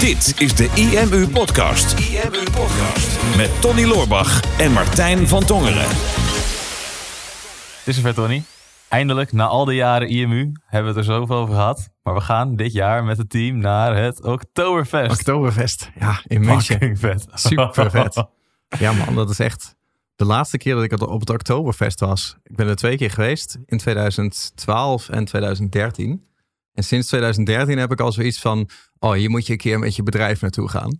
Dit is de IMU Podcast. IMU Podcast. Met Tony Loorbach en Martijn van Tongeren. Het is zover, Tony. Eindelijk, na al die jaren IMU, hebben we het er zoveel over gehad. Maar we gaan dit jaar met het team naar het Oktoberfest. Oktoberfest, ja, in München. Vet. Super vet. Ja man, dat is echt de laatste keer dat ik op het Oktoberfest was. Ik ben er twee keer geweest, in 2012 en 2013. En sinds 2013 heb ik al zoiets van, oh hier moet je een keer met je bedrijf naartoe gaan.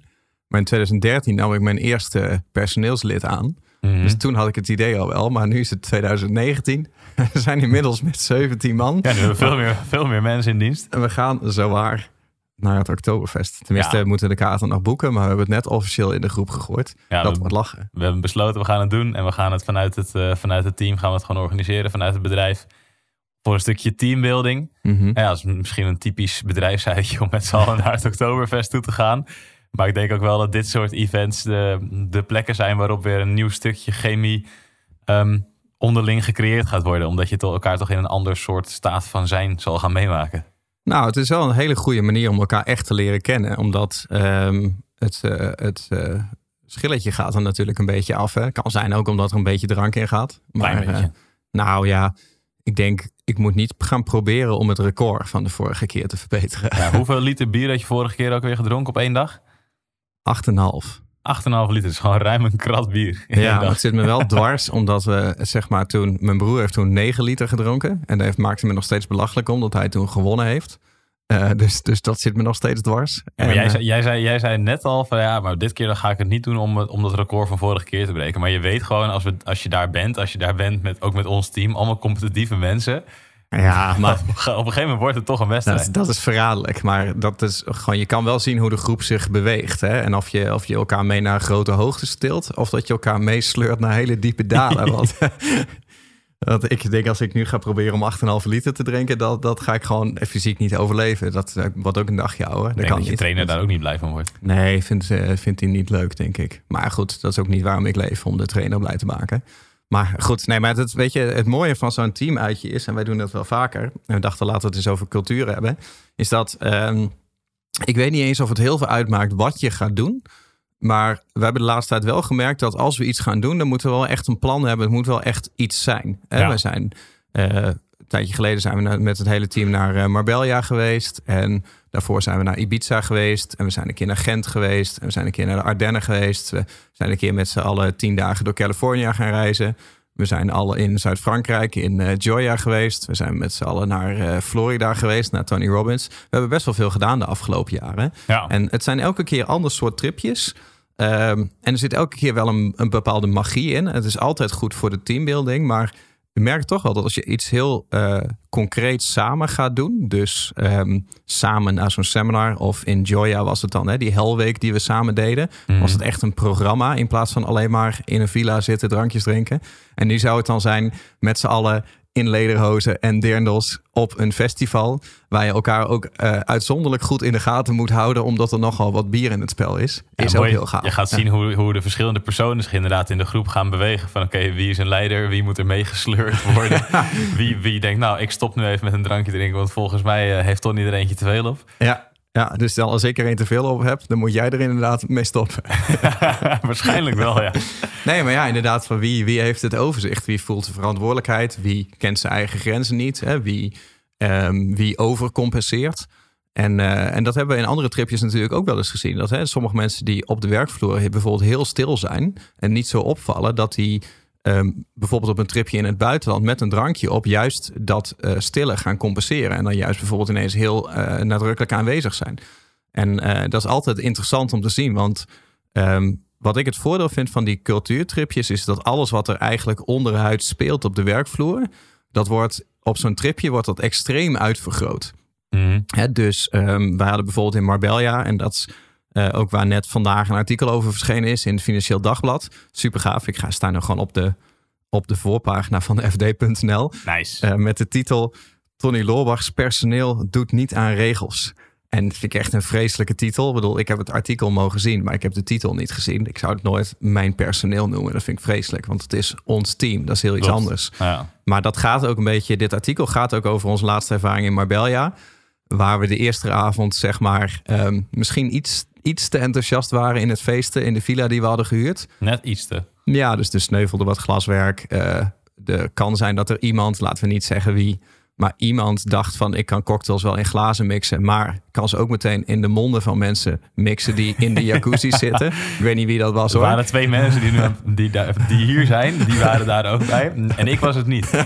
Maar in 2013 nam ik mijn eerste personeelslid aan. Mhm. Dus toen had ik het idee al wel, maar nu is het 2019. We zijn inmiddels met 17 man. Ja, nu hebben we veel meer, veel meer mensen in dienst. En we gaan zowaar naar het Oktoberfest. Tenminste, Ja. we moeten de kaarten nog boeken, maar we hebben het net officieel in de groep gegooid. Ja, dat we- wordt lachen. We hebben besloten, we gaan het doen. En we gaan het vanuit het, eh, vanuit het team gaan we het gewoon organiseren. Vanuit het bedrijf. Voor een stukje teambuilding. Mhm. Ja, dat is misschien een typisch bedrijfsuitje om met z'n allen naar het Oktoberfest toe te gaan. Maar ik denk ook wel dat dit soort events de, de plekken zijn waarop weer een nieuw stukje chemie ehm, onderling gecreëerd gaat worden. Omdat je toch elkaar toch in een ander soort staat van zijn zal gaan meemaken. Nou, het is wel een hele goede manier om elkaar echt te leren kennen. Omdat ehm, het, eh, het eh, schilletje gaat er natuurlijk een beetje af. Hè. Kan zijn ook omdat er een beetje drank in gaat. Maar eh, nou ja, ik denk, ik moet niet gaan proberen om het record van de vorige keer te verbeteren. Ja, hoeveel liter bier had je vorige keer ook weer gedronken op één dag? 8,5. 8,5 liter, is gewoon ruim een krat bier. Ja, het zit me wel dwars, omdat we, zeg maar, toen... Mijn broer heeft toen 9 liter gedronken. En dat heeft, maakte me nog steeds belachelijk om, dat hij toen gewonnen heeft. Eh, dus, dus dat zit me nog steeds dwars. Ja, En, jij, eh, zei, jij, zei, jij zei net al van ja, maar dit keer dan ga ik het niet doen om, om dat record van vorige keer te breken. Maar je weet gewoon als, we, als je daar bent, als je daar bent met, ook met ons team, allemaal competitieve mensen. ja, maar Op een gegeven moment wordt het toch een wedstrijd. dat, dat is verraderlijk. Maar dat is gewoon, je kan wel zien hoe de groep zich beweegt. Hè? En of je, of je elkaar mee naar grote hoogtes tilt. Of dat je elkaar meesleurt naar hele diepe dalen. Want dat ik denk, als ik nu ga proberen om 8,5 liter te drinken... Dat, dat ga ik gewoon fysiek niet overleven. Dat eh, wordt ook een dagje ouder. Dat denk kan dat je niet. trainer daar ook niet blij van wordt. Nee, vindt, eh, vindt hij niet leuk, denk ik. Maar goed, dat is ook niet waarom ik leef, om de trainer blij te maken. Maar goed, nee, maar het, weet je, het mooie van zo'n teamuitje is, en wij doen dat wel vaker, en we dachten laten we het eens over cultuur hebben, is dat ehm, ik weet niet eens of het heel veel uitmaakt wat je gaat doen. Maar we hebben de laatste tijd wel gemerkt dat als we iets gaan doen, dan moeten we wel echt een plan hebben. Het moet wel echt iets zijn. Ja. We zijn eh, een tijdje geleden zijn we met het hele team naar eh, Marbella geweest. En daarvoor zijn we naar Ibiza geweest. En we zijn een keer naar Gent geweest. En we zijn een keer naar de Ardennen geweest. We zijn een keer met z'n allen tien dagen door Californië gaan reizen. We zijn alle in Zuid-Frankrijk, in eh Joya geweest. We zijn met z'n allen naar eh, Florida geweest, naar Tony Robbins. We hebben best wel veel gedaan de afgelopen jaren. Ja. En het zijn elke keer ander soort tripjes. Ehm, en er zit elke keer wel een, een bepaalde magie in. Het is altijd goed voor de teambuilding. Maar je merkt toch wel dat als je iets heel eh concreet samen gaat doen. Dus ehm, samen naar zo'n seminar. Of in Joya was het dan, hè, die helweek die we samen deden. Mhm. Was het echt een programma in plaats van alleen maar in een villa zitten, drankjes drinken. En nu zou het dan zijn met z'n allen in lederhozen en dirndels op een festival. Waar je elkaar ook eh, uitzonderlijk goed in de gaten moet houden. Omdat er nogal wat bier in het spel is. Ja, Is ook heel gaaf. Je gaat Ja. zien hoe, hoe de verschillende personen zich inderdaad in de groep gaan bewegen. Van oké, wie is een leider? Wie moet er meegesleurd worden? wie, wie denkt, nou, ik stop nu even met een drankje drinken. Want volgens mij eh, heeft Tony er eentje te veel op. Ja, ja, dus stel als ik er een te veel op heb, dan moet jij er inderdaad mee stoppen. Waarschijnlijk wel, ja. Nee, maar ja, inderdaad, van wie, wie heeft het overzicht? Wie voelt de verantwoordelijkheid? Wie kent zijn eigen grenzen niet? Hè? Wie, ehm, wie overcompenseert? En, eh, en dat hebben we in andere tripjes natuurlijk ook wel eens gezien. Dat hè, sommige mensen die op de werkvloer bijvoorbeeld heel stil zijn en niet zo opvallen, dat die ehm, bijvoorbeeld op een tripje in het buitenland met een drankje op juist dat eh stille gaan compenseren. En dan juist bijvoorbeeld ineens heel eh, nadrukkelijk aanwezig zijn. En eh, dat is altijd interessant om te zien, want ehm, wat ik het voordeel vind van die cultuurtripjes is dat alles wat er eigenlijk onderhuid speelt op de werkvloer, dat wordt op zo'n tripje wordt dat extreem uitvergroot. Mhm. Dus ehm wij hadden bijvoorbeeld in Marbella, en dat is eh, ook waar net vandaag een artikel over verschenen is in het Financieel Dagblad. Super gaaf. Ik ga staan er gewoon op de, op de voorpagina van fd.nl. Nice. eh, met de titel Tony Loorbachs personeel doet niet aan regels. En dat vind ik echt een vreselijke titel. Ik bedoel, ik heb het artikel mogen zien, maar ik heb de titel niet gezien. Ik zou het nooit mijn personeel noemen. Dat vind ik vreselijk, want het is ons team. Dat is heel iets Klopt. anders. Ja. Maar dat gaat ook een beetje, dit artikel gaat ook over onze laatste ervaring in Marbella. waar we de eerste avond, zeg maar, ehm, misschien iets, iets te enthousiast waren in het feesten in de villa die we hadden gehuurd. Net iets te. Ja, dus er sneuvelde wat glaswerk. Uh, er kan zijn dat er iemand, laten we niet zeggen wie, maar iemand dacht van ik kan cocktails wel in glazen mixen, maar kan ze ook meteen in de monden van mensen mixen die in de jacuzzi zitten. Ik weet niet wie dat was hoor. Er waren twee mensen die, nu, die, die hier zijn, die waren daar ook bij. En ik was het niet.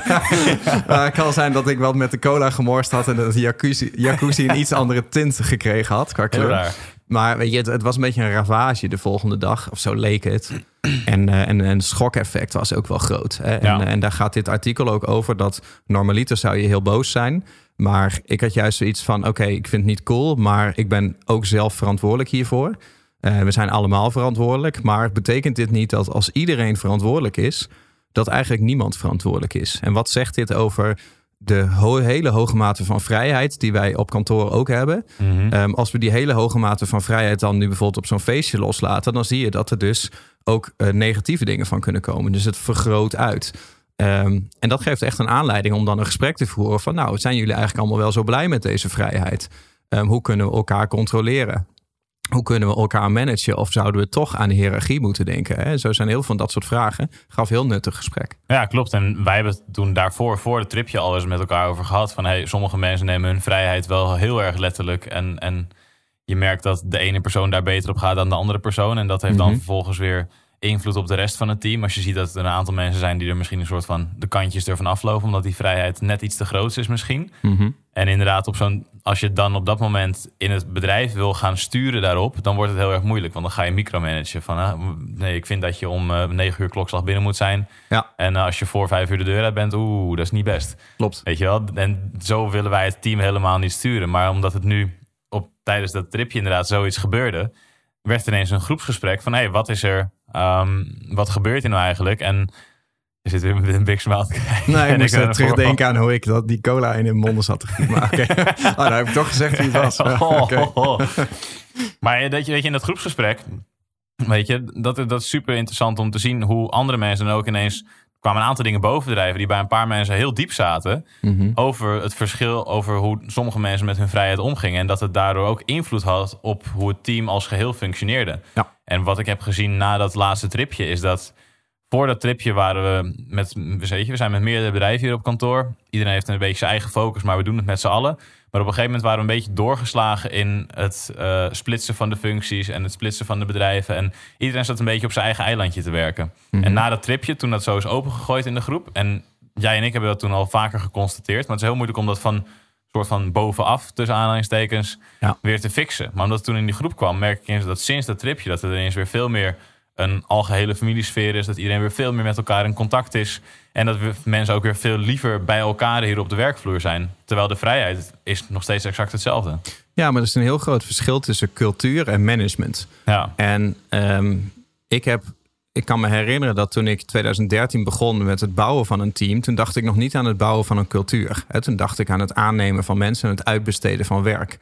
het kan zijn dat ik wat met de cola gemorst had en dat de jacuzzi, jacuzzi een iets andere tint gekregen had qua kleur. Maar weet je, het, het, was een beetje een ravage de volgende dag, of zo leek het. En, uh, en, en het schokeffect was ook wel groot. Hè? En, en, daar gaat dit artikel ook over dat normaliter zou je heel boos zijn. Maar ik had juist zoiets van: oké, ik vind het niet cool, maar ik ben ook zelf verantwoordelijk hiervoor. Uh, we zijn allemaal verantwoordelijk. Maar betekent dit niet dat als iedereen verantwoordelijk is, dat eigenlijk niemand verantwoordelijk is? En wat zegt dit over de hele hoge mate van vrijheid die wij op kantoor ook hebben. Mhm. Ehm, als we die hele hoge mate van vrijheid dan nu bijvoorbeeld op zo'n feestje loslaten, dan zie je dat er dus ook uh, negatieve dingen van kunnen komen. Dus het vergroot uit. Ehm, en dat geeft echt een aanleiding om dan een gesprek te voeren van nou, zijn jullie eigenlijk allemaal wel zo blij met deze vrijheid? Um, hoe kunnen we elkaar controleren? Hoe kunnen we elkaar managen? Of zouden we toch aan de hiërarchie moeten denken? Hè? Zo zijn heel veel van dat soort vragen. Gaf heel nuttig gesprek. Ja, klopt. En wij hebben het toen daarvoor, voor het tripje, al eens met elkaar over gehad. Van hey, sommige mensen nemen hun vrijheid wel heel erg letterlijk. En, en je merkt dat de ene persoon daar beter op gaat dan de andere persoon. En dat heeft dan mhm. vervolgens weer invloed op de rest van het team. Als je ziet dat er een aantal mensen zijn die er misschien een soort van de kantjes ervan aflopen, omdat die vrijheid net iets te groot is misschien. Mhm. En inderdaad, op zo'n, als je dan op dat moment in het bedrijf wil gaan sturen daarop, dan wordt het heel erg moeilijk. Want dan ga je micromanagen van, ah, nee, ik vind dat je om uh, negen uur klokslag binnen moet zijn. Ja. En als je voor vijf uur de deur uit bent, oeh, dat is niet best. Klopt. Weet je wel? En zo willen wij het team helemaal niet sturen. Maar omdat het nu op, tijdens dat tripje inderdaad zoiets gebeurde, werd ineens een groepsgesprek van, hé, hey, wat is er Um, wat gebeurt er nou eigenlijk? En je zit weer met een big smile te kijken. Nee, ik moest terugdenken aan hoe ik dat, die cola in de monden zat te gieten. Maar okay. oh, nou heb ik toch gezegd wie het was. Oh, maar dat je, weet je, in dat groepsgesprek, weet je, dat, dat is super interessant om te zien hoe andere mensen dan ook ineens kwamen een aantal dingen bovendrijven die bij een paar mensen heel diep zaten. Mhm. Over het verschil over hoe sommige mensen met hun vrijheid omgingen. En dat het daardoor ook invloed had op hoe het team als geheel functioneerde. Ja. En wat ik heb gezien na dat laatste tripje is dat voor dat tripje waren we met, weet je, we zijn met meerdere bedrijven hier op kantoor. Iedereen heeft een beetje zijn eigen focus, maar we doen het met z'n allen. Maar op een gegeven moment waren we een beetje doorgeslagen in het uh, splitsen van de functies en het splitsen van de bedrijven. En iedereen zat een beetje op zijn eigen eilandje te werken. En mhm. na dat tripje, toen dat zo is opengegooid in de groep. En jij en ik hebben dat toen al vaker geconstateerd. Maar het is heel moeilijk om dat van soort van bovenaf, tussen aanhalingstekens, weer te fixen. Maar omdat het toen in die groep kwam, merk ik dat sinds dat tripje, dat er ineens weer veel meer een algehele familiesfeer is. Dat iedereen weer veel meer met elkaar in contact is. En dat we mensen ook weer veel liever bij elkaar hier op de werkvloer zijn. Terwijl de vrijheid is nog steeds exact hetzelfde. Ja, maar er is een heel groot verschil tussen cultuur en management. Ja. En ehm, ik heb. Ik kan me herinneren dat toen ik 2013 begon met het bouwen van een team, toen dacht ik nog niet aan het bouwen van een cultuur. Toen dacht ik aan het aannemen van mensen en het uitbesteden van werk.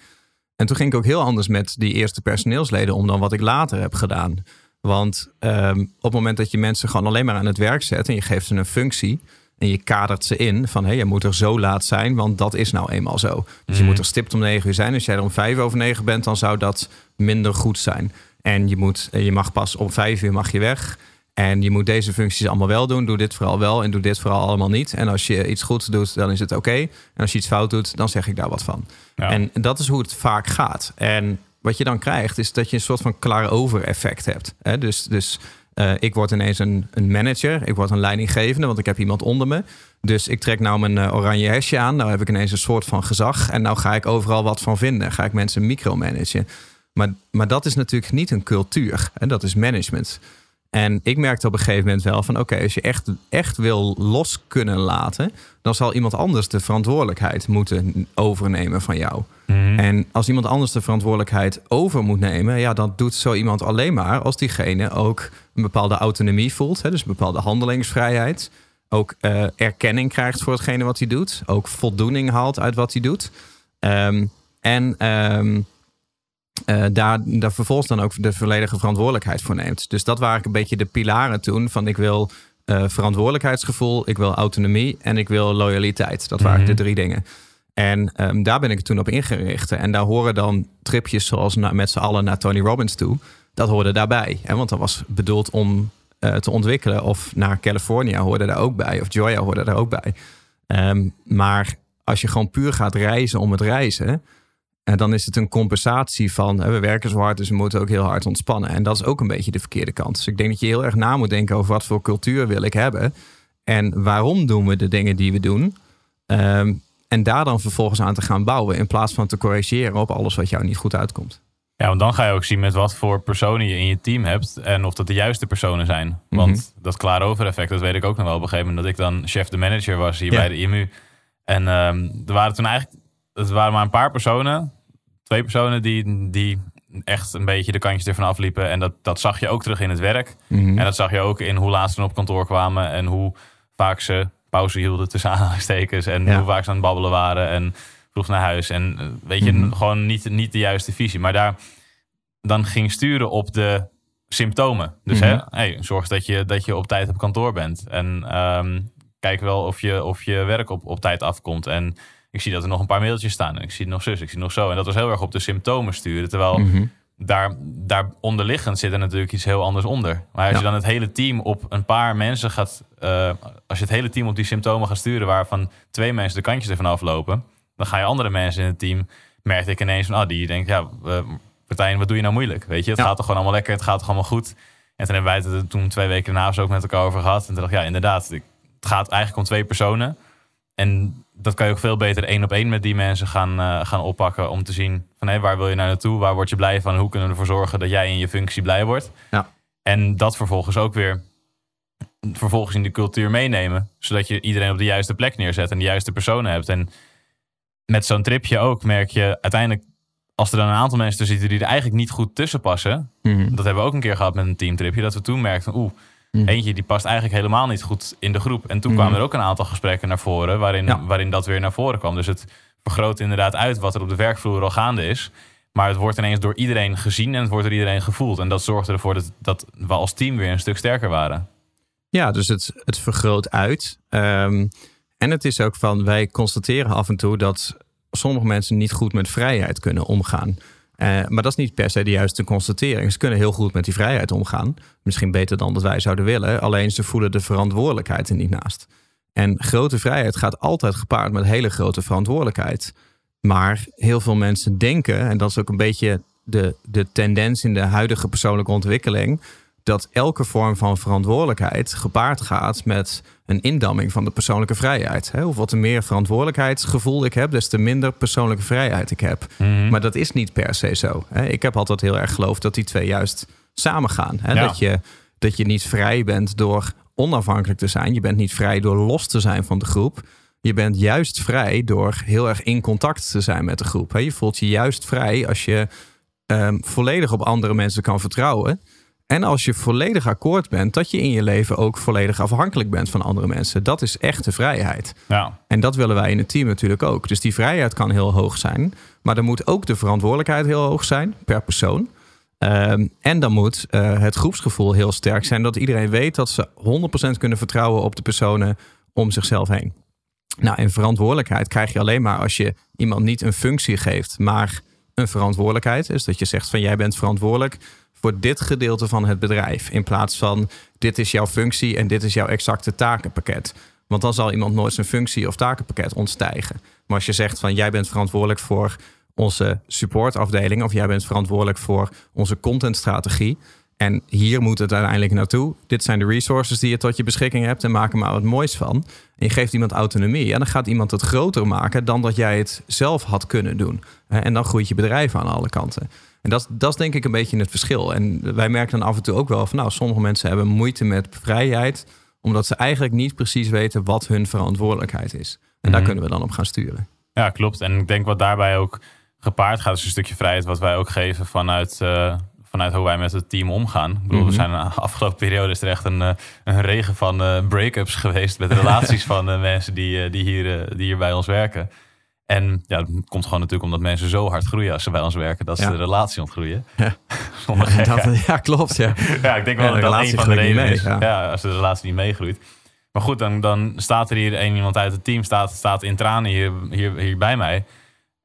En toen ging ik ook heel anders met die eerste personeelsleden om dan wat ik later heb gedaan. Want um, op het moment dat je mensen gewoon alleen maar aan het werk zet en je geeft ze een functie en je kadert ze in van hé, hey, je moet er zo laat zijn, want dat is nou eenmaal zo. Dus je mhm. moet er stipt om negen uur zijn. Als jij er om vijf over negen bent, dan zou dat minder goed zijn. En je, moet, je mag pas om vijf uur mag je weg. En je moet deze functies allemaal wel doen. Doe dit vooral wel en doe dit vooral allemaal niet. En als je iets goeds doet, dan is het oké. En als je iets fout doet, dan zeg ik daar wat van. En dat is hoe het vaak gaat. En wat je dan krijgt, is dat je een soort van klaar-over effect hebt. Dus, dus uh, ik word ineens een, een, manager, ik word een leidinggevende, want ik heb iemand onder me. Dus ik trek nou mijn uh, oranje hesje aan, nou heb ik ineens een soort van gezag. En nou ga ik overal wat van vinden, ga ik mensen micromanagen. Maar, maar dat is natuurlijk niet een cultuur, en dat is management. En ik merkte op een gegeven moment wel van oké, als je echt, echt wil los kunnen laten, dan zal iemand anders de verantwoordelijkheid moeten overnemen van jou. Mhm. En als iemand anders de verantwoordelijkheid over moet nemen, ja, dan doet zo iemand alleen maar als diegene ook een bepaalde autonomie voelt, hè, dus een bepaalde handelingsvrijheid. Ook uh, erkenning krijgt voor hetgene wat hij doet. Ook voldoening haalt uit wat hij doet. Um, en um, uh, daar, daar vervolgens dan ook de volledige verantwoordelijkheid voor neemt. Dus dat waren een beetje de pilaren toen van ik wil uh, verantwoordelijkheidsgevoel, ik wil autonomie en ik wil loyaliteit. Dat waren de mhm. drie dingen. En ehm, daar ben ik toen op ingericht. En daar horen dan tripjes zoals met z'n allen naar Tony Robbins toe. Dat hoorde daarbij. Hè? Want dat was bedoeld om uh, te ontwikkelen. Of naar California hoorde daar ook bij. Of Joya hoorde daar ook bij. Ehm, maar als je gewoon puur gaat reizen om het reizen. En dan is het een compensatie van we werken zo hard, dus we moeten ook heel hard ontspannen. En dat is ook een beetje de verkeerde kant. Dus ik denk dat je heel erg na moet denken over wat voor cultuur wil ik hebben. En waarom doen we de dingen die we doen? Um, en daar dan vervolgens aan te gaan bouwen. In plaats van te corrigeren op alles wat jou niet goed uitkomt. Ja, want dan ga je ook zien met wat voor personen je in je team hebt. En of dat de juiste personen zijn. Want mm -hmm. dat klaar-over effect, dat weet ik ook nog wel op een gegeven moment. Dat ik dan chef de manager was hier bij de IMU. En um, er waren toen eigenlijk, het waren maar een paar personen. Twee personen die, die echt een beetje de kantjes ervan afliepen. En dat, dat zag je ook terug in het werk. Mm -hmm. En dat zag je ook in hoe laat ze op kantoor kwamen. En hoe vaak ze pauze hielden tussen aanhalingstekens. En hoe vaak ze aan het babbelen waren. En vroeg naar huis. En eh, weet je, Mhm. gewoon niet, niet de juiste visie. Maar daar dan ging sturen op de symptomen. Dus Mhm. hè, hey, zorg dat je, dat je op tijd op kantoor bent. En ehm, kijk wel of je, of je werk op, op tijd afkomt. En ik zie dat er nog een paar mailtjes staan. En ik zie nog zus, ik zie nog zo. En dat was heel erg op de symptomen sturen. Terwijl Mhm. daar, daar onderliggend zit er natuurlijk iets heel anders onder. Maar als Ja. je dan het hele team op een paar mensen gaat... eh, als je het hele team op die symptomen gaat sturen... waarvan twee mensen de kantjes ervan aflopen... dan ga je andere mensen in het team... merkte ik ineens van... ah, die denken, ja, uh, wat doe je nou moeilijk? Weet je, het Ja. gaat toch gewoon allemaal lekker, het gaat toch allemaal goed? En toen hebben wij het er toen twee weken daarna ook met elkaar over gehad. En toen dacht ik, ja, inderdaad, het gaat eigenlijk om twee personen. En dat kan je ook veel beter één op één met die mensen gaan, eh, gaan oppakken. Om te zien van hé, waar wil je nou naartoe? Waar word je blij van? Hoe kunnen we ervoor zorgen dat jij in je functie blij wordt? Ja. En dat vervolgens ook weer vervolgens in de cultuur meenemen. Zodat je iedereen op de juiste plek neerzet en de juiste personen hebt. En met zo'n tripje ook merk je uiteindelijk... als er dan een aantal mensen tussen zitten die er eigenlijk niet goed tussen passen... Mhm. dat hebben we ook een keer gehad met een teamtripje... dat we toen merkten, oeh, Mhm. eentje die past eigenlijk helemaal niet goed in de groep. En toen Mhm. kwamen er ook een aantal gesprekken naar voren... Waarin, Ja. waarin dat weer naar voren kwam. Dus het vergroot inderdaad uit wat er op de werkvloer al gaande is... Maar het wordt ineens door iedereen gezien en het wordt door iedereen gevoeld. En dat zorgde ervoor dat, dat we als team weer een stuk sterker waren. Ja, dus het, het vergroot uit. Ehm, en het is ook van, wij constateren af en toe dat sommige mensen niet goed met vrijheid kunnen omgaan. Eh, maar dat is niet per se de juiste constatering. Ze kunnen heel goed met die vrijheid omgaan. Misschien beter dan dat wij zouden willen. Alleen ze voelen de verantwoordelijkheid er niet naast. En grote vrijheid gaat altijd gepaard met hele grote verantwoordelijkheid. Maar heel veel mensen denken, en dat is ook een beetje de, de tendens in de huidige persoonlijke ontwikkeling, dat elke vorm van verantwoordelijkheid gepaard gaat met een indamming van de persoonlijke vrijheid. Hè? Of wat meer verantwoordelijkheidsgevoel ik heb, des te minder persoonlijke vrijheid ik heb. Maar dat is niet per se zo. Hè? Ik heb altijd heel erg geloofd dat die twee juist samengaan. Hè? Ja. Dat, je, dat je niet vrij bent door onafhankelijk te zijn. Je bent niet vrij door los te zijn van de groep. Je bent juist vrij door heel erg in contact te zijn met de groep. hè. Je voelt je juist vrij als je ehm, volledig op andere mensen kan vertrouwen. En als je volledig akkoord bent dat je in je leven ook volledig afhankelijk bent van andere mensen. Dat is echte vrijheid. Ja, En dat willen wij in het team natuurlijk ook. Dus die vrijheid kan heel hoog zijn. Maar dan moet ook de verantwoordelijkheid heel hoog zijn per persoon. Ehm, en dan moet eh, het groepsgevoel heel sterk zijn. Dat iedereen weet dat ze 100% kunnen vertrouwen op de personen om zichzelf heen. Nou, en verantwoordelijkheid krijg je alleen maar als je iemand niet een functie geeft, maar een verantwoordelijkheid. Dus dat je zegt van jij bent verantwoordelijk voor dit gedeelte van het bedrijf. In plaats van dit is jouw functie en dit is jouw exacte takenpakket. Want dan zal iemand nooit zijn functie of takenpakket ontstijgen. Maar als je zegt van jij bent verantwoordelijk voor onze supportafdeling of jij bent verantwoordelijk voor onze contentstrategie. En hier moet het uiteindelijk naartoe. Dit zijn de resources die je tot je beschikking hebt en maak er maar wat moois van. En je geeft iemand autonomie. En dan gaat iemand het groter maken dan dat jij het zelf had kunnen doen. En dan groeit je bedrijf aan alle kanten. En dat, dat is denk ik een beetje het verschil. En wij merken dan af en toe ook wel van, nou, sommige mensen hebben moeite met vrijheid, omdat ze eigenlijk niet precies weten wat hun verantwoordelijkheid is. En daar Mhm. kunnen we dan op gaan sturen. ja, klopt. En ik denk wat daarbij ook gepaard gaat, is een stukje vrijheid wat wij ook geven vanuit, eh, vanuit hoe wij met het team omgaan. Ik bedoel, Mhm. we zijn de afgelopen periode is er echt een, eh, een regen van eh, break-ups geweest met relaties van eh, mensen die, die, hier, die hier bij ons werken. En ja, dat komt gewoon natuurlijk omdat mensen zo hard groeien als ze bij ons werken, dat ze Ja. de relatie ontgroeien. Ja. Dat, ja, klopt. Ja. Ja, ik denk wel Ja, de dat dat een van de redenen mee, is. ja. Ja. als de relatie niet meegroeit. Maar goed, dan, dan staat er hier een iemand uit het team, staat, staat in tranen hier, hier, hier bij mij.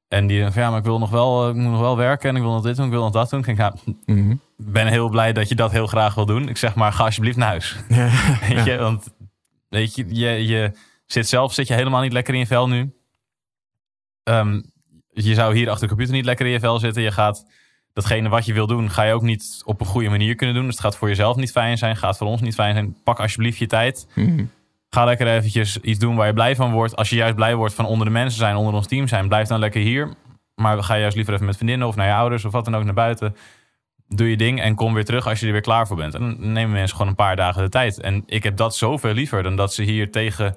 En die van ja, maar ik wil nog wel, ik moet nog wel werken en ik wil nog dit doen, ik wil nog dat doen. Ik denk, ja, Mhm. ben heel blij dat je dat heel graag wil doen. Ik zeg maar, ga alsjeblieft naar huis. Weet je, want weet je, je, je zit zelf zit je helemaal niet lekker in je vel nu. Ehm, je zou hier achter de computer niet lekker in je vel zitten. Je gaat datgene wat je wil doen, ga je ook niet op een goede manier kunnen doen. Dus het gaat voor jezelf niet fijn zijn, gaat voor ons niet fijn zijn. Pak alsjeblieft je tijd. Mhm. Ga lekker eventjes iets doen waar je blij van wordt. Als je juist blij wordt van onder de mensen zijn, onder ons team zijn, blijf dan lekker hier. Maar ga juist liever even met vriendinnen of naar je ouders of wat dan ook naar buiten. Doe je ding en kom weer terug als je er weer klaar voor bent. En dan nemen mensen gewoon een paar dagen de tijd. En ik heb dat zoveel liever dan dat ze hier tegen,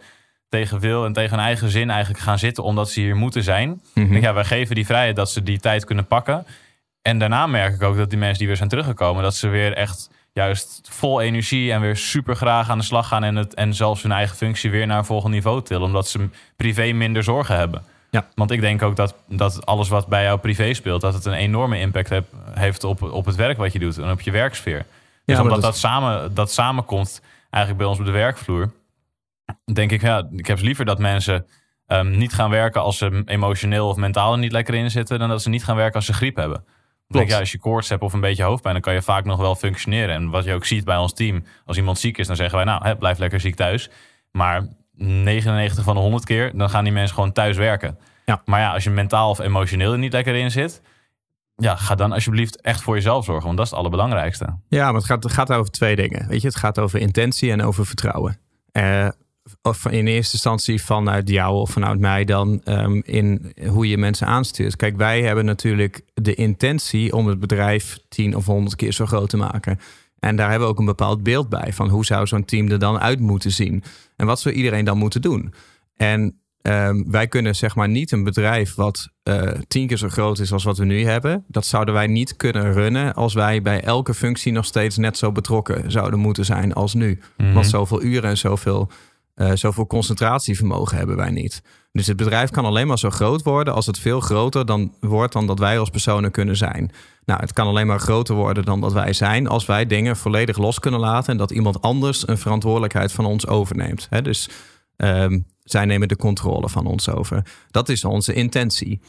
tegen wil en tegen hun eigen zin eigenlijk gaan zitten omdat ze hier moeten zijn. Denk, ja, wij geven die vrijheid dat ze die tijd kunnen pakken. En daarna merk ik ook dat die mensen die weer zijn teruggekomen, dat ze weer echt juist vol energie en weer super graag aan de slag gaan en, het, en zelfs hun eigen functie weer naar een volgend niveau tillen, omdat ze privé minder zorgen hebben. Ja. Want ik denk ook dat, dat alles wat bij jou privé speelt, dat het een enorme impact heb, heeft op, op het werk wat je doet en op je werksfeer. Dus maar omdat dat dat, samen, dat samenkomt eigenlijk bij ons op de werkvloer, denk ik, ja, ik heb liever dat mensen ehm, niet gaan werken als ze emotioneel of mentaal er niet lekker in zitten, dan dat ze niet gaan werken als ze griep hebben. Denk, ja, als je koorts hebt of een beetje hoofdpijn, dan kan je vaak nog wel functioneren. En wat je ook ziet bij ons team, als iemand ziek is, dan zeggen wij, nou, hè, blijf lekker ziek thuis. Maar 99 van de 100 keer, dan gaan die mensen gewoon thuis werken. Ja. Maar ja, als je mentaal of emotioneel er niet lekker in zit, ja, ga dan alsjeblieft echt voor jezelf zorgen, want dat is het allerbelangrijkste. Ja, maar het gaat, het gaat over twee dingen. Weet je, het gaat over intentie en over vertrouwen. Eh, of in eerste instantie vanuit jou of vanuit mij dan ehm, in hoe je mensen aanstuurt. Kijk, wij hebben natuurlijk de intentie om het bedrijf tien of honderd keer zo groot te maken. En daar hebben we ook een bepaald beeld bij van hoe zou zo'n team er dan uit moeten zien. En wat zou iedereen dan moeten doen. En ehm, wij kunnen zeg maar niet een bedrijf wat eh, tien keer zo groot is als wat we nu hebben. Dat zouden wij niet kunnen runnen als wij bij elke functie nog steeds net zo betrokken zouden moeten zijn als nu. Want zoveel uren en zoveel, eh, zoveel concentratievermogen hebben wij niet. Dus het bedrijf kan alleen maar zo groot worden als het veel groter dan wordt dan dat wij als personen kunnen zijn. Nou, het kan alleen maar groter worden dan dat wij zijn als wij dingen volledig los kunnen laten en dat iemand anders een verantwoordelijkheid van ons overneemt. Hè, dus ehm, zij nemen de controle van ons over. Dat is onze intentie.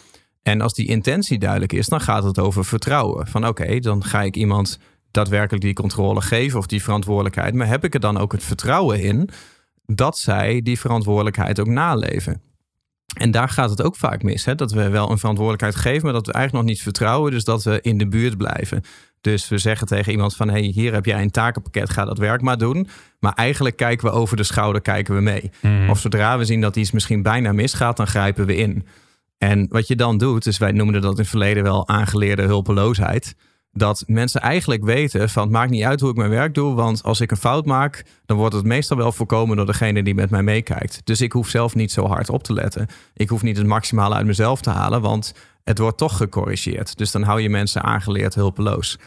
En als die intentie duidelijk is, dan gaat het over vertrouwen. Van oké, dan ga ik iemand daadwerkelijk die controle geven of die verantwoordelijkheid. Maar heb ik er dan ook het vertrouwen in dat zij die verantwoordelijkheid ook naleven? En daar gaat het ook vaak mis. Hè? Dat we wel een verantwoordelijkheid geven, maar dat we eigenlijk nog niet vertrouwen. Dus dat we in de buurt blijven. Dus we zeggen tegen iemand van... hey, hier heb jij een takenpakket, ga dat werk maar doen. Maar eigenlijk kijken we over de schouder, kijken we mee. Of zodra we zien dat iets misschien bijna misgaat, dan grijpen we in. En wat je dan doet, dus wij noemden dat in het verleden wel aangeleerde hulpeloosheid. Dat mensen eigenlijk weten van het maakt niet uit hoe ik mijn werk doe. Want als ik een fout maak, dan wordt het meestal wel voorkomen door degene die met mij meekijkt. Dus ik hoef zelf niet zo hard op te letten. Ik hoef niet het maximale uit mezelf te halen, want het wordt toch gecorrigeerd. Dus dan hou je mensen aangeleerd hulpeloos.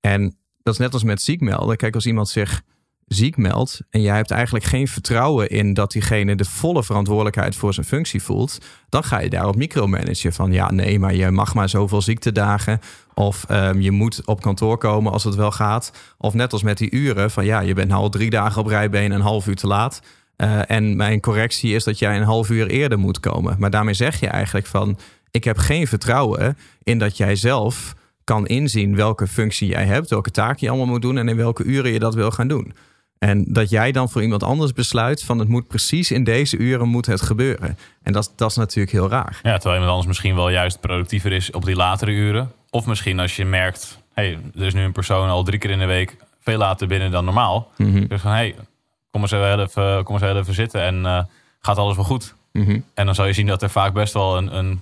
En dat is net als met ziek melden. Kijk, als iemand zich ziek meldt en jij hebt eigenlijk geen vertrouwen in dat diegene de volle verantwoordelijkheid voor zijn functie voelt, dan ga je daarop micromanagen van ja, nee, maar je mag maar zoveel ziektedagen of ehm, je moet op kantoor komen als het wel gaat. Of net als met die uren van ja, je bent nou al drie dagen op rijbeen en een half uur te laat. Eh, en mijn correctie is dat jij een half uur eerder moet komen. Maar daarmee zeg je eigenlijk van ik heb geen vertrouwen in dat jij zelf kan inzien welke functie jij hebt, welke taak je allemaal moet doen en in welke uren je dat wil gaan doen. En dat jij dan voor iemand anders besluit van het moet precies in deze uren moet het gebeuren. En dat, dat is natuurlijk heel raar. Ja, terwijl iemand anders misschien wel juist productiever is op die latere uren. Of misschien als je merkt, hey, er is nu een persoon al drie keer in de week veel later binnen dan normaal. Mhm. Dus van, hey, kom eens even, kom eens even zitten en eh, gaat alles wel goed? Mhm. En dan zal je zien dat er vaak best wel een, een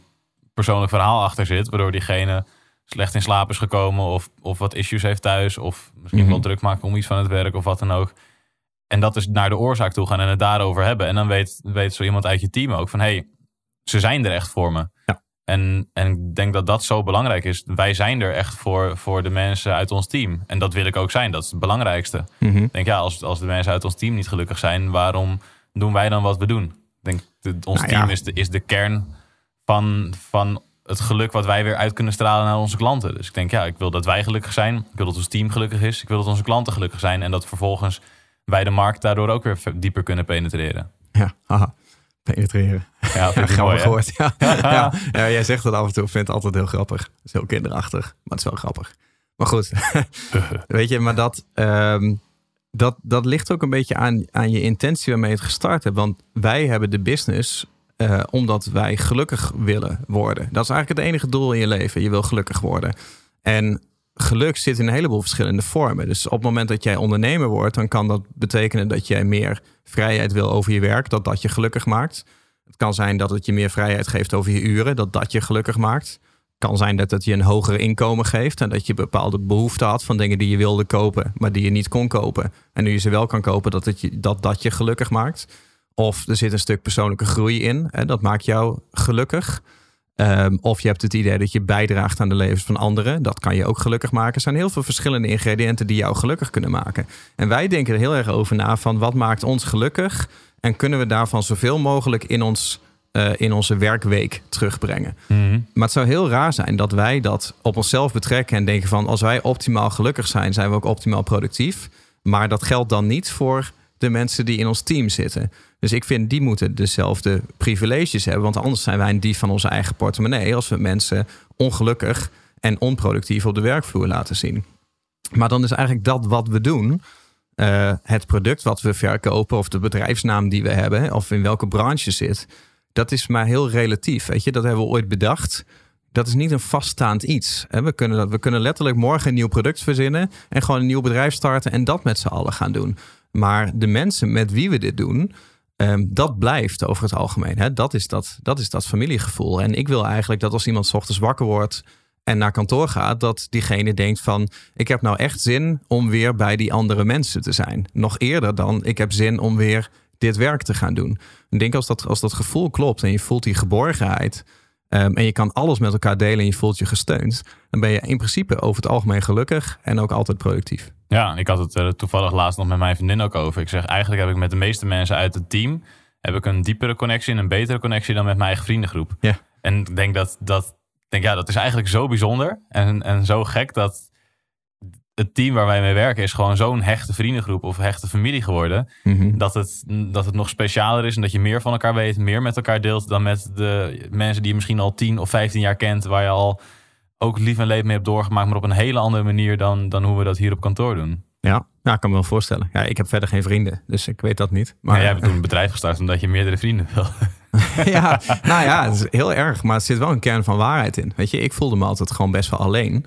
persoonlijk verhaal achter zit, waardoor diegene slecht in slaap is gekomen of, of wat issues heeft thuis of misschien Mhm. wel druk maakt om iets van het werk of wat dan ook. En dat is naar de oorzaak toe gaan en het daarover hebben. En dan weet, weet zo iemand uit je team ook van, hey, ze zijn er echt voor me. Ja. En, en ik denk dat dat zo belangrijk is. Wij zijn er echt voor, voor de mensen uit ons team. En dat wil ik ook zijn. Dat is het belangrijkste. Mhm. Ik denk, ja, als, als de mensen uit ons team niet gelukkig zijn, waarom doen wij dan wat we doen? Ik denk, de- ons Nou ja. team is de, is de kern van, van het geluk wat wij weer uit kunnen stralen naar onze klanten. Dus ik denk, ja, ik wil dat wij gelukkig zijn. Ik wil dat ons team gelukkig is. Ik wil dat onze klanten gelukkig zijn. En dat vervolgens wij de markt daardoor ook weer dieper kunnen penetreren. Ja, haha. Penetreren. Ja, vind ik mooi, woord. Ja. ja. Ja, jij zegt dat af en toe. Ik vind het altijd heel grappig. Het is heel kinderachtig, maar het is wel grappig. Maar goed, weet je, maar dat, ehm, dat, dat ligt ook een beetje aan, aan je intentie waarmee je het gestart hebt. Want wij hebben de business eh, omdat wij gelukkig willen worden. Dat is eigenlijk het enige doel in je leven. Je wil gelukkig worden. En geluk zit in een heleboel verschillende vormen. Dus op het moment dat jij ondernemer wordt, dan kan dat betekenen dat jij meer vrijheid wil over je werk, dat dat je gelukkig maakt. Het kan zijn dat het je meer vrijheid geeft over je uren, dat dat je gelukkig maakt. Het kan zijn dat het je een hoger inkomen geeft en dat je bepaalde behoeften had van dingen die je wilde kopen, maar die je niet kon kopen. En nu je ze wel kan kopen, dat je, dat, dat je gelukkig maakt. Of er zit een stuk persoonlijke groei in, en dat maakt jou gelukkig. Ehm, of je hebt het idee dat je bijdraagt aan de levens van anderen. Dat kan je ook gelukkig maken. Er zijn heel veel verschillende ingrediënten die jou gelukkig kunnen maken. En wij denken er heel erg over na van wat maakt ons gelukkig? En kunnen we daarvan zoveel mogelijk in, ons, uh, in onze werkweek terugbrengen? Mhm. Maar het zou heel raar zijn dat wij dat op onszelf betrekken en denken van als wij optimaal gelukkig zijn, zijn we ook optimaal productief. Maar dat geldt dan niet voor de mensen die in ons team zitten. Dus ik vind die moeten dezelfde privileges hebben. Want anders zijn wij een dief van onze eigen portemonnee. Als we mensen ongelukkig en onproductief op de werkvloer laten zien. Maar dan is eigenlijk dat wat we doen. Uh, het product wat we verkopen of de bedrijfsnaam die we hebben. Of in welke branche zit. Dat is maar heel relatief. Weet je, dat hebben we ooit bedacht. Dat is niet een vaststaand iets. We kunnen, we kunnen letterlijk morgen een nieuw product verzinnen. En gewoon een nieuw bedrijf starten. En dat met z'n allen gaan doen. Maar de mensen met wie we dit doen, um, dat blijft over het algemeen. Hè? Dat, is dat, dat is dat familiegevoel. En ik wil eigenlijk dat als iemand s ochtends wakker wordt en naar kantoor gaat, dat diegene denkt van ik heb nou echt zin om weer bij die andere mensen te zijn. Nog eerder dan ik heb zin om weer dit werk te gaan doen. Ik denk als dat, als dat gevoel klopt en je voelt die geborgenheid. Um, en je kan alles met elkaar delen en je voelt je gesteund. Dan ben je in principe over het algemeen gelukkig en ook altijd productief. Ja, ik had het uh, toevallig laatst nog met mijn vriendin ook over. Ik zeg, eigenlijk heb ik met de meeste mensen uit het team... heb ik een diepere connectie en een betere connectie dan met mijn eigen vriendengroep. Ja. En ik denk dat, dat, denk, ja, dat is eigenlijk zo bijzonder en, en zo gek... dat het team waar wij mee werken is gewoon zo'n hechte vriendengroep of hechte familie geworden. Mm -hmm. dat, het, dat het nog specialer is en dat je meer van elkaar weet, meer met elkaar deelt dan met de mensen die je misschien al 10 of 15 jaar kent, waar je al ook lief en leed mee hebt doorgemaakt, maar op een hele andere manier dan, dan hoe we dat hier op kantoor doen. Ja, nou, ik kan me wel voorstellen. Ja, ik heb verder geen vrienden, dus ik weet dat niet. Maar ja, jij hebt toen een bedrijf gestart omdat je meerdere vrienden wil. ja, nou ja, het is heel erg, maar er zit wel een kern van waarheid in. Weet je, ik voelde me altijd gewoon best wel alleen.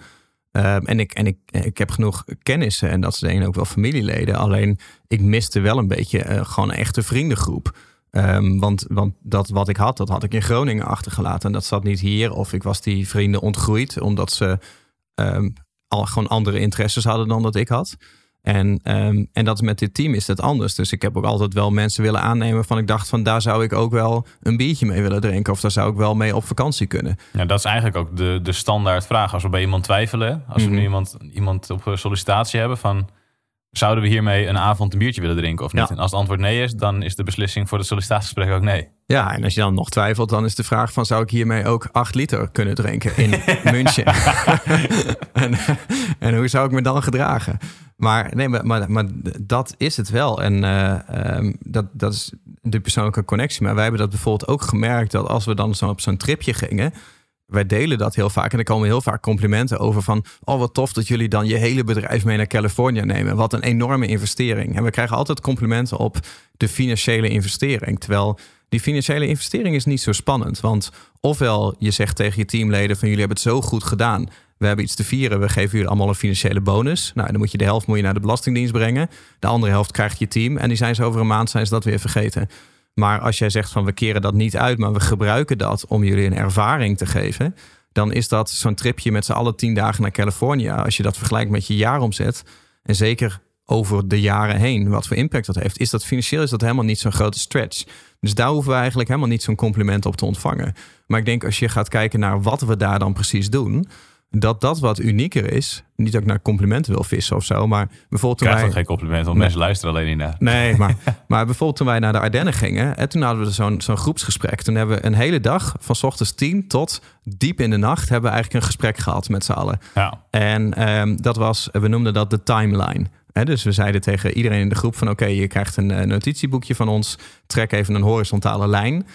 Um, en ik, en ik, ik heb genoeg kennissen en dat zijn ook wel familieleden. Alleen ik miste wel een beetje uh, gewoon een echte vriendengroep. Um, want, want dat wat ik had, dat had ik in Groningen achtergelaten. En dat zat niet hier. Of ik was die vrienden ontgroeid omdat ze um, al gewoon andere interesses hadden dan dat ik had. En, um, en dat met dit team is dat anders. Dus ik heb ook altijd wel mensen willen aannemen van ik dacht van daar zou ik ook wel een biertje mee willen drinken. Of daar zou ik wel mee op vakantie kunnen. Ja, dat is eigenlijk ook de, de standaard vraag. Als we bij iemand twijfelen, als we Mhm. nu iemand, iemand op sollicitatie hebben van zouden we hiermee een avond een biertje willen drinken of niet? Ja. En als het antwoord nee is, dan is de beslissing voor het sollicitatiegesprek ook nee. Ja, en als je dan nog twijfelt, dan is de vraag van zou ik hiermee ook 8 liter kunnen drinken in München? en, en hoe zou ik me dan gedragen? Maar nee, maar, maar, maar dat is het wel. En eh, ehm, dat, dat is de persoonlijke connectie. Maar wij hebben dat bijvoorbeeld ook gemerkt dat als we dan zo op zo'n tripje gingen. Wij delen dat heel vaak. En er komen heel vaak complimenten over van... oh, wat tof dat jullie dan je hele bedrijf mee naar Californië nemen. Wat een enorme investering. En we krijgen altijd complimenten op de financiële investering. Terwijl die financiële investering is niet zo spannend. Want ofwel je zegt tegen je teamleden van... jullie hebben het zo goed gedaan. We hebben iets te vieren. We geven jullie allemaal een financiële bonus. Nou, dan moet je de helft moet je naar de Belastingdienst brengen. De andere helft krijgt je team. En die zijn ze over een maand zijn ze dat weer vergeten. Maar als jij zegt van we keren dat niet uit, maar we gebruiken dat om jullie een ervaring te geven, dan is dat zo'n tripje met z'n allen tien dagen naar Californië. Als je dat vergelijkt met je jaaromzet, en zeker over de jaren heen, wat voor impact dat heeft, is dat financieel is dat helemaal niet zo'n grote stretch. Dus daar hoeven we eigenlijk helemaal niet zo'n compliment op te ontvangen. Maar ik denk als je gaat kijken naar wat we daar dan precies doen, dat dat wat unieker is. Niet dat ik naar complimenten wil vissen of zo, maar bijvoorbeeld Ik toen krijg wij... geen compliment, want Nee. mensen luisteren alleen niet naar. Nee, maar, maar bijvoorbeeld toen wij naar de Ardennen gingen... en toen hadden we zo'n zo'n groepsgesprek. Toen hebben we een hele dag, van 's ochtends tien tot diep in de nacht... hebben we eigenlijk een gesprek gehad met z'n allen. Ja, En ehm, dat was, we noemden dat de timeline. Dus we zeiden tegen iedereen in de groep van oké, je krijgt een eh, notitieboekje van ons. Trek even een horizontale lijn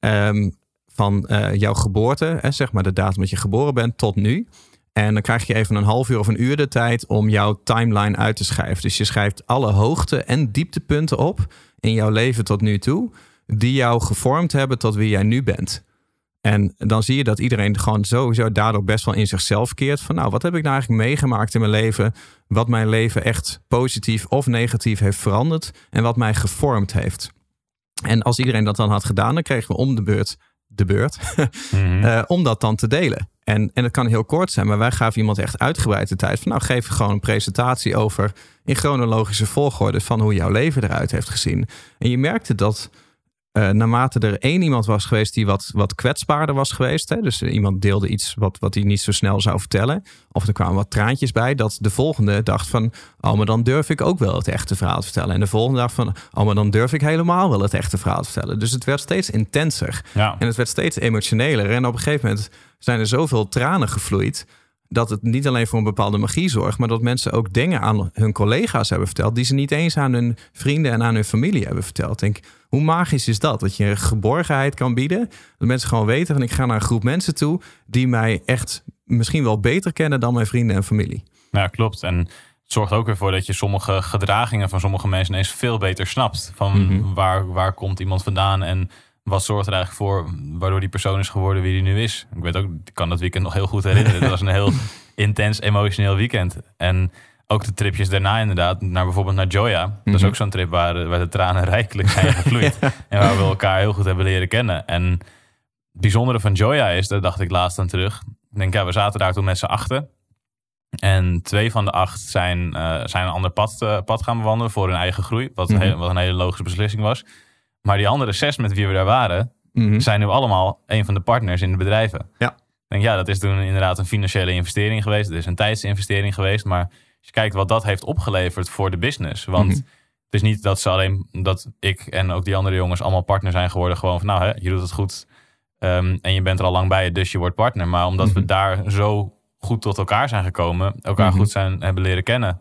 ehm, van eh, jouw geboorte, zeg maar de datum dat je geboren bent tot nu. En dan krijg je even een half uur of een uur de tijd om jouw timeline uit te schrijven. Dus je schrijft alle hoogte- en dieptepunten op in jouw leven tot nu toe, die jou gevormd hebben tot wie jij nu bent. En dan zie je dat iedereen gewoon sowieso daardoor best wel in zichzelf keert. Van nou, wat heb ik nou eigenlijk meegemaakt in mijn leven? Wat mijn leven echt positief of negatief heeft veranderd. En wat mij gevormd heeft. En als iedereen dat dan had gedaan, dan kregen we om de beurt de beurt. Mhm. eh, om dat dan te delen. En, en het kan heel kort zijn, maar wij gaven iemand echt uitgebreid de tijd van nou geef gewoon een presentatie over in chronologische volgorde van hoe jouw leven eruit heeft gezien. En je merkte dat eh, naarmate er één iemand was geweest die wat, wat kwetsbaarder was geweest, hè, dus iemand deelde iets wat, wat hij niet zo snel zou vertellen, of er kwamen wat traantjes bij, dat de volgende dacht van, oh maar dan durf ik ook wel het echte verhaal te vertellen. En de volgende dacht van, oh maar dan durf ik helemaal wel het echte verhaal te vertellen. Dus het werd steeds intenser. Ja. En het werd steeds emotioneler. En op een gegeven moment zijn er zoveel tranen gevloeid. Dat het niet alleen voor een bepaalde magie zorgt. Maar dat mensen ook dingen aan hun collega's hebben verteld. Die ze niet eens aan hun vrienden en aan hun familie hebben verteld. Ik Denk, hoe magisch is dat? Dat je geborgenheid kan bieden. Dat mensen gewoon weten van ik ga naar een groep mensen toe. Die mij echt misschien wel beter kennen dan mijn vrienden en familie. Ja, klopt. En het zorgt ook weer voor dat je sommige gedragingen van sommige mensen ineens veel beter snapt. Van Mhm. waar, waar komt iemand vandaan en wat zorgt er eigenlijk voor waardoor die persoon is geworden wie die nu is. Ik weet ook, ik kan dat weekend nog heel goed herinneren. Het was een heel intens emotioneel weekend. En ook de tripjes daarna inderdaad, naar bijvoorbeeld naar Joya. Dat is Mhm. ook zo'n trip waar, de- waar de tranen rijkelijk zijn gevloeid. En waar we elkaar heel goed hebben leren kennen. En het bijzondere van Joya is, daar dacht ik laatst aan terug. Ik denk, ja, we zaten daar toen met z'n achten. En twee van de acht zijn, eh, zijn een ander pad, eh, pad gaan bewandelen voor hun eigen groei. Wat, een Mhm. hele- wat een hele logische beslissing was. Maar die andere zes met wie we daar waren, Mhm. zijn nu allemaal een van de partners in de bedrijven. Ja. Ik denk, ja, dat is toen inderdaad een financiële investering geweest. Het is een tijdsinvestering geweest. Maar je kijkt wat dat heeft opgeleverd voor de business. Want Mhm. het is niet dat ze alleen, dat ik en ook die andere jongens allemaal partner zijn geworden. Gewoon van, nou, hè, je doet het goed. ehm, en je bent er al lang bij, dus je wordt partner. Maar omdat we Mhm. daar zo goed tot elkaar zijn gekomen, elkaar Mhm. goed zijn hebben leren kennen.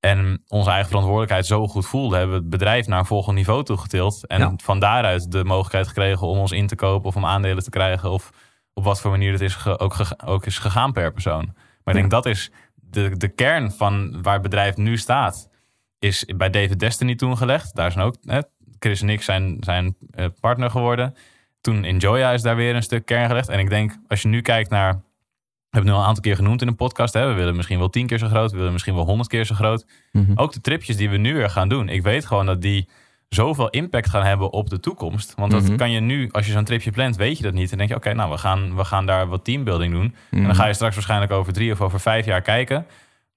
En onze eigen verantwoordelijkheid zo goed voelden, hebben we het bedrijf naar een volgend niveau toegetild. En Ja. van daaruit de mogelijkheid gekregen om ons in te kopen of om aandelen te krijgen. Of op wat voor manier het is ook, ook is gegaan per persoon. Maar ik denk dat is de, de kern van waar het bedrijf nu staat. Is bij David Destiny toen gelegd. Daar zijn ook hè, Chris en ik zijn, zijn eh, partner geworden. Toen in Joya is daar weer een stuk kern gelegd. En ik denk, als je nu kijkt naar we hebben het nu al een aantal keer genoemd in een podcast. Hè? We willen misschien wel tien keer zo groot. We willen misschien wel honderd keer zo groot. Mhm. Ook de tripjes die we nu weer gaan doen. Ik weet gewoon dat die zoveel impact gaan hebben op de toekomst. Want dat Mhm. kan je nu, als je zo'n tripje plant, weet je dat niet. En denk je, oké, nou, we gaan, we gaan daar wat teambuilding doen. En dan ga je straks waarschijnlijk over drie of over vijf jaar kijken.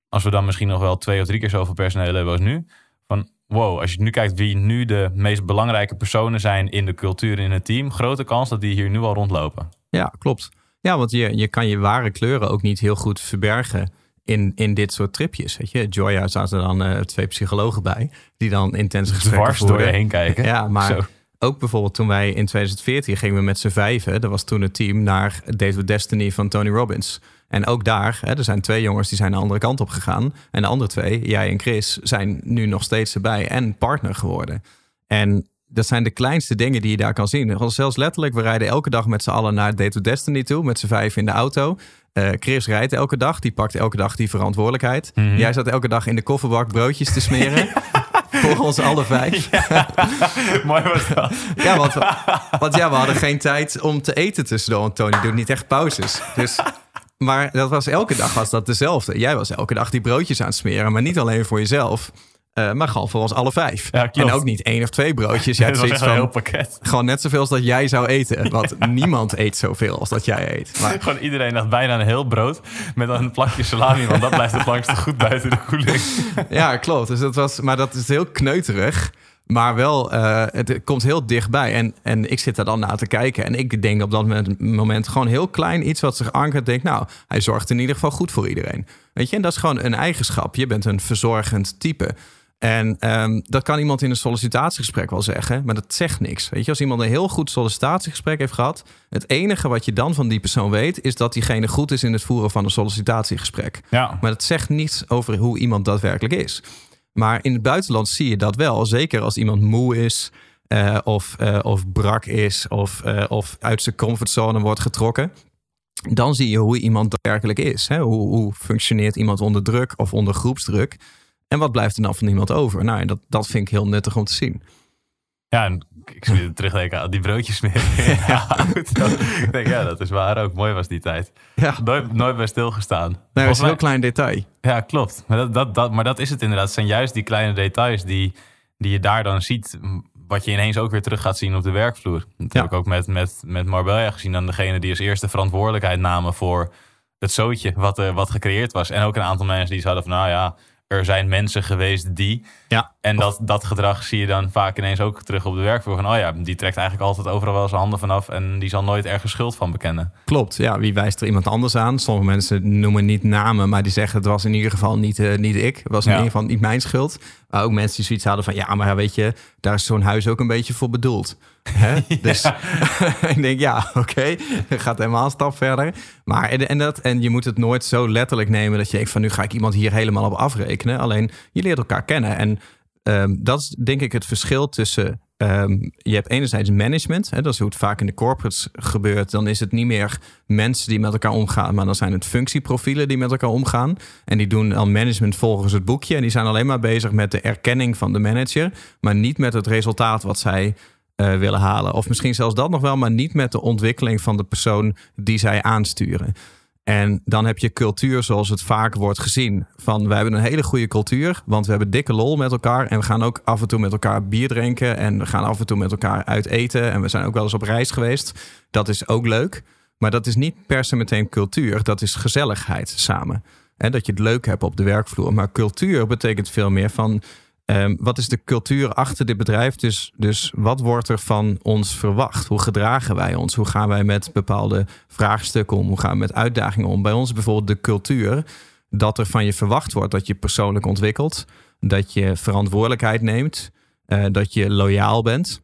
Als we dan misschien nog wel twee of drie keer zoveel personeel hebben als nu. Van, wow, als je nu kijkt wie nu de meest belangrijke personen zijn in de cultuur in het team. Grote kans dat die hier nu al rondlopen. Ja, klopt. Ja, want je, je kan je ware kleuren ook niet heel goed verbergen in, in dit soort tripjes. Weet je, Joya zaten dan eh, twee psychologen bij, die dan intense gesprekken Dwars door je heen kijken. Ja, maar Zo. ook bijvoorbeeld toen wij in 2014 gingen we met z'n vijven, dat was toen het team, naar Date with Destiny van Tony Robbins. En ook daar, hè, er zijn twee jongens die zijn de andere kant op gegaan. En de andere twee, jij en Chris, zijn nu nog steeds erbij en partner geworden. En dat zijn de kleinste dingen die je daar kan zien. Zelfs letterlijk, we rijden elke dag met z'n allen naar Date with Destiny toe, met z'n vijf in de auto. Eh, Chris rijdt elke dag, die pakt elke dag die verantwoordelijkheid. Mhm. Jij zat elke dag in de kofferbak broodjes te smeren. Voor ons alle vijf. Mooi was dat. Ja, want, ja, we hadden geen tijd om te eten tussendoor. Want Tony doet niet echt pauzes. Dus, maar dat was elke dag was dat dezelfde. Jij was elke dag die broodjes aan het smeren. Maar niet alleen voor jezelf. Eh, maar gewoon voor ons alle vijf. Ja, en ook niet één of twee broodjes. Jij Het een heel pakket. gewoon net zoveel als dat jij zou eten. Want niemand eet zoveel als dat jij eet. Maar Gewoon iedereen had bijna een heel brood met een plakje salami, want dat blijft het langste goed buiten de koeling. Ja, klopt. Dus dat was, maar dat is heel kneuterig. Maar wel, eh, het komt heel dichtbij. En, en ik zit daar dan naar te kijken. En ik denk op dat moment, moment gewoon heel klein iets wat zich ankert. Denk, nou, hij zorgt in ieder geval goed voor iedereen. Weet je, en dat is gewoon een eigenschap. Je bent een verzorgend type. En ehm, dat kan iemand in een sollicitatiegesprek wel zeggen, maar dat zegt niks. Weet je, als iemand een heel goed sollicitatiegesprek heeft gehad, het enige wat je dan van die persoon weet, is dat diegene goed is in het voeren van een sollicitatiegesprek. Ja, Maar dat zegt niets over hoe iemand daadwerkelijk is. Maar in het buitenland zie je dat wel. Zeker als iemand moe is, uh, of, uh, of brak is, of, uh, of uit zijn comfortzone wordt getrokken. Dan zie je hoe iemand daadwerkelijk is. Hè? Hoe, hoe functioneert iemand onder druk of onder groepsdruk? En wat blijft er dan van iemand over? Nou, en dat, dat vind ik heel nuttig om te zien. Ja, en ik zie weer terugdenken aan die broodjes meer. ja, goed. ik denk, ja, dat is waar ook. Mooi was die tijd. Ja. Nooit, nooit bij stilgestaan. Nee, dat is een heel klein detail. Ja, klopt. Maar dat, dat, dat, maar dat is het inderdaad. Het zijn juist die kleine details die, die je daar dan ziet. Wat je ineens ook weer terug gaat zien op de werkvloer. Dat heb ik ook met, met, met Marbella gezien. Dan degene die als eerste verantwoordelijkheid namen voor het zootje wat, uh, wat gecreëerd was. En ook een aantal mensen die zouden van, nou ja, er zijn mensen geweest die. Ja. En dat, dat gedrag zie je dan vaak ineens ook terug op de werkvloer. Van, oh ja, die trekt eigenlijk altijd overal wel zijn handen vanaf. En die zal nooit ergens schuld van bekennen. Klopt, ja. Wie wijst er iemand anders aan? Sommige mensen noemen niet namen, maar die zeggen het was in ieder geval niet, uh, niet ik. Het was in ieder geval niet mijn schuld. Maar ook mensen die zoiets hadden van, ja, maar weet je, daar is zo'n huis ook een beetje voor bedoeld. Hè? Dus ik denk, ja, oké, okay. gaat helemaal een stap verder. Maar en, en, dat, en je moet het nooit zo letterlijk nemen dat je denkt van nu ga ik iemand hier helemaal op afrekenen. Alleen je leert elkaar kennen. En um, dat is denk ik het verschil tussen. Um, je hebt enerzijds management, hè, dat is hoe het vaak in de corporates gebeurt. Dan is het niet meer mensen die met elkaar omgaan, maar dan zijn het functieprofielen die met elkaar omgaan. En die doen al management volgens het boekje. En die zijn alleen maar bezig met de erkenning van de manager, maar niet met het resultaat wat zij uh, willen halen. Of misschien zelfs dat nog wel, maar niet met de ontwikkeling van de persoon die zij aansturen. En dan heb je cultuur zoals het vaak wordt gezien. Van we hebben een hele goede cultuur, want we hebben dikke lol met elkaar. En we gaan ook af en toe met elkaar bier drinken. En we gaan af en toe met elkaar uit eten. En we zijn ook wel eens op reis geweest. Dat is ook leuk. Maar dat is niet per se meteen cultuur. Dat is gezelligheid samen. En dat je het leuk hebt op de werkvloer. Maar cultuur betekent veel meer van Um, wat is de cultuur achter dit bedrijf? Dus, dus wat wordt er van ons verwacht? Hoe gedragen wij ons? Hoe gaan wij met bepaalde vraagstukken om? Hoe gaan we met uitdagingen om? Bij ons bijvoorbeeld de cultuur dat er van je verwacht wordt dat je persoonlijk ontwikkelt, dat je verantwoordelijkheid neemt, uh, dat je loyaal bent.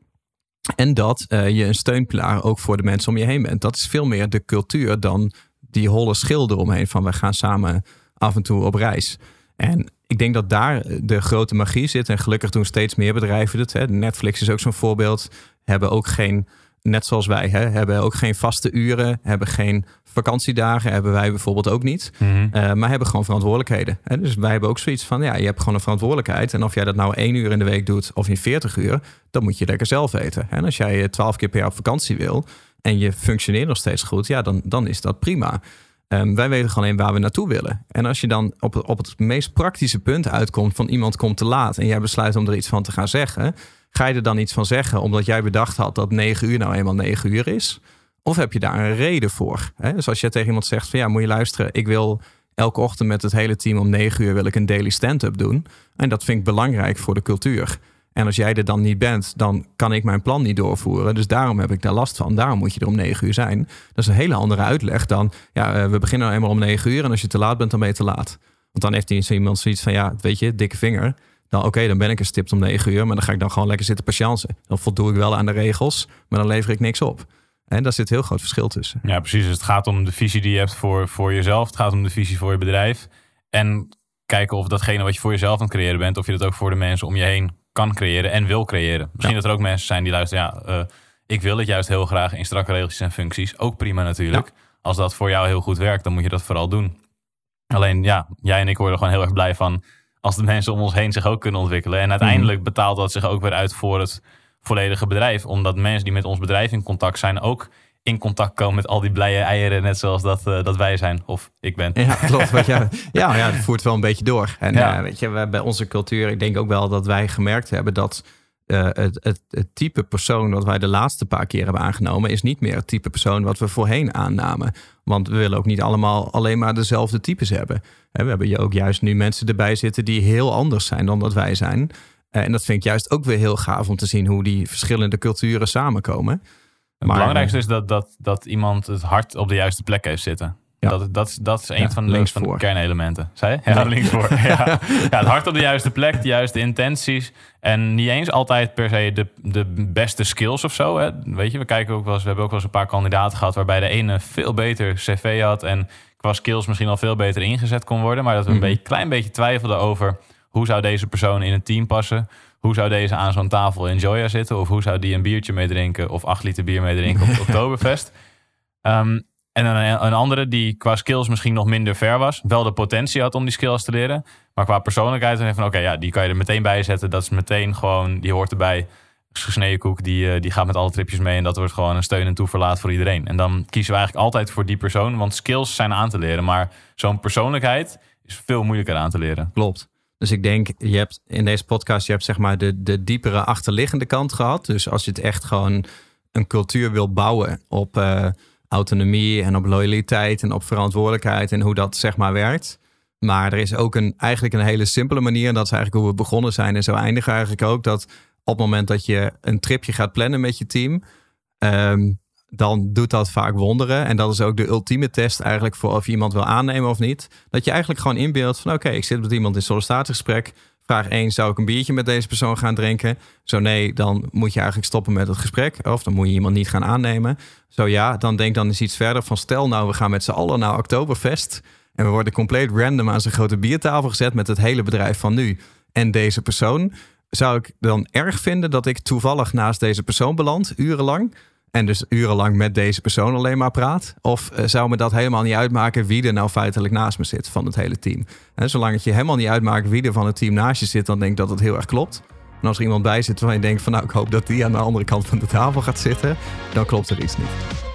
En dat uh, je een steunpilaar ook voor de mensen om je heen bent. Dat is veel meer de cultuur dan die holle schilder omheen van we gaan samen af en toe op reis. En ik denk dat daar de grote magie zit. En gelukkig doen steeds meer bedrijven het. Hè. Netflix is ook zo'n voorbeeld. Hebben ook geen, net zoals wij, hè, hebben ook geen vaste uren. Hebben geen vakantiedagen. Hebben wij bijvoorbeeld ook niet. Mm maar hebben gewoon verantwoordelijkheden. Hè. Dus wij hebben ook zoiets van, ja, je hebt gewoon een verantwoordelijkheid. En of jij dat nou één uur in de week doet of in 40 uur, dan moet je lekker zelf weten. En als jij twaalf keer per jaar op vakantie wil en je functioneert nog steeds goed, ja, dan, dan is dat prima. Um, wij weten gewoon waar we naartoe willen. En als je dan op, op het meest praktische punt uitkomt van iemand komt te laat en jij besluit om er iets van te gaan zeggen, ga je er dan iets van zeggen omdat jij bedacht had dat 9 uur nou eenmaal 9 uur is? Of heb je daar een reden voor? Hè? Dus als je tegen iemand zegt van ja, moet je luisteren, ik wil elke ochtend met het hele team om 9 uur wil ik een daily stand-up doen. En dat vind ik belangrijk voor de cultuur. En als jij er dan niet bent, dan kan ik mijn plan niet doorvoeren. Dus daarom heb ik daar last van. Daarom moet je er om negen uur zijn. Dat is een hele andere uitleg dan, ja, eh, we beginnen eenmaal om negen uur en als je te laat bent, dan ben je te laat. Want dan heeft iemand zoiets van, ja, weet je, dikke vinger. Dan oké, dan ben ik er stipt om negen uur, maar dan ga ik dan gewoon lekker zitten patiënten. Dan voldoe ik wel aan de regels, maar dan lever ik niks op. En daar zit heel groot verschil tussen. Ja, precies. Dus het gaat om de visie die je hebt voor, voor jezelf. Het gaat om de visie voor je bedrijf. En kijken of datgene wat je voor jezelf aan het creëren bent, of je dat ook voor de mensen om je heen kan creëren en wil creëren. Misschien dat er ook mensen zijn die luisteren, ja, uh, ik wil het juist heel graag in strakke regeltjes en functies. Ook prima natuurlijk. Als dat voor jou heel goed werkt, dan moet je dat vooral doen. Alleen ja, jij en ik worden gewoon heel erg blij van als de mensen om ons heen zich ook kunnen ontwikkelen. En uiteindelijk mhm. betaalt dat zich ook weer uit voor het volledige bedrijf. Omdat mensen die met ons bedrijf in contact zijn ook in contact komen met al die blije eieren, net zoals dat, uh, dat wij zijn. Of ik ben. Ja, klopt. Wat ja, ja, ja, dat voert wel een beetje door. En ja. uh, weet je, we, bij onze cultuur, ik denk ook wel dat wij gemerkt hebben dat uh, het, het, het, type persoon wat wij de laatste paar keer hebben aangenomen, is niet meer het type persoon wat we voorheen aannamen. Want we willen ook niet allemaal alleen maar dezelfde types hebben. We hebben ook juist nu mensen erbij zitten die heel anders zijn dan dat wij zijn. En dat vind ik juist ook weer heel gaaf om te zien hoe die verschillende culturen samenkomen. Het belangrijkste is dat, dat, dat iemand het hart op de juiste plek heeft zitten. Ja. Dat, dat, dat is een van, de, van de kernelementen. Zei je? Ja, links voor. ja. ja, het hart op de juiste plek, de juiste intenties. En niet eens altijd per se de, de beste skills of zo. Hè. Weet je, we, kijken ook wel eens, we hebben ook wel eens een paar kandidaten gehad... waarbij de ene veel beter cv had... en qua skills misschien al veel beter ingezet kon worden... maar dat we een mhm. beetje, klein beetje twijfelden over hoe zou deze persoon in het team passen? Hoe zou deze aan zo'n tafel in Joya zitten? Of hoe zou die een biertje meedrinken of acht liter bier meedrinken op het Oktoberfest? Ehm, en een, een, andere die qua skills misschien nog minder ver was. Wel de potentie had om die skills te leren. Maar qua persoonlijkheid dan van oké, ja, die kan je er meteen bij zetten. Dat is meteen gewoon, die hoort erbij. Gesneden koek, die, eh, die gaat met alle tripjes mee. En dat wordt gewoon een steun en toeverlaat voor iedereen. En dan kiezen we eigenlijk altijd voor die persoon. Want skills zijn aan te leren. Maar zo'n persoonlijkheid is veel moeilijker aan te leren. Klopt. Dus ik denk, je hebt in deze podcast, je hebt zeg maar de, de diepere achterliggende kant gehad. Dus als je het echt gewoon een cultuur wil bouwen op uh, autonomie en op loyaliteit en op verantwoordelijkheid en hoe dat zeg maar werkt. Maar er is ook een, eigenlijk een hele simpele manier. En dat is eigenlijk hoe we begonnen zijn. En zo eindigen eigenlijk ook dat op het moment dat je een tripje gaat plannen met je team. Um, dan doet dat vaak wonderen. En dat is ook de ultieme test eigenlijk voor of je iemand wil aannemen of niet. Dat je eigenlijk gewoon inbeeldt van oké, ik zit met iemand in sollicitatiegesprek. Vraag 1, zou ik een biertje met deze persoon gaan drinken? Zo nee, dan moet je eigenlijk stoppen met het gesprek. Of dan moet je iemand niet gaan aannemen. Zo ja, dan denk dan eens iets verder van stel nou, we gaan met z'n allen naar Oktoberfest. En we worden compleet random aan zijn grote biertafel gezet met het hele bedrijf van nu. En deze persoon. Zou ik dan erg vinden dat ik toevallig naast deze persoon beland, urenlang? En dus urenlang met deze persoon alleen maar praat? Of uh, zou me dat helemaal niet uitmaken wie er nou feitelijk naast me zit van het hele team? En zolang het je helemaal niet uitmaakt wie er van het team naast je zit, dan denk ik dat het heel erg klopt. En als er iemand bij zit waarvan je denkt van nou ik hoop dat die aan de andere kant van de tafel gaat zitten, dan klopt er iets niet.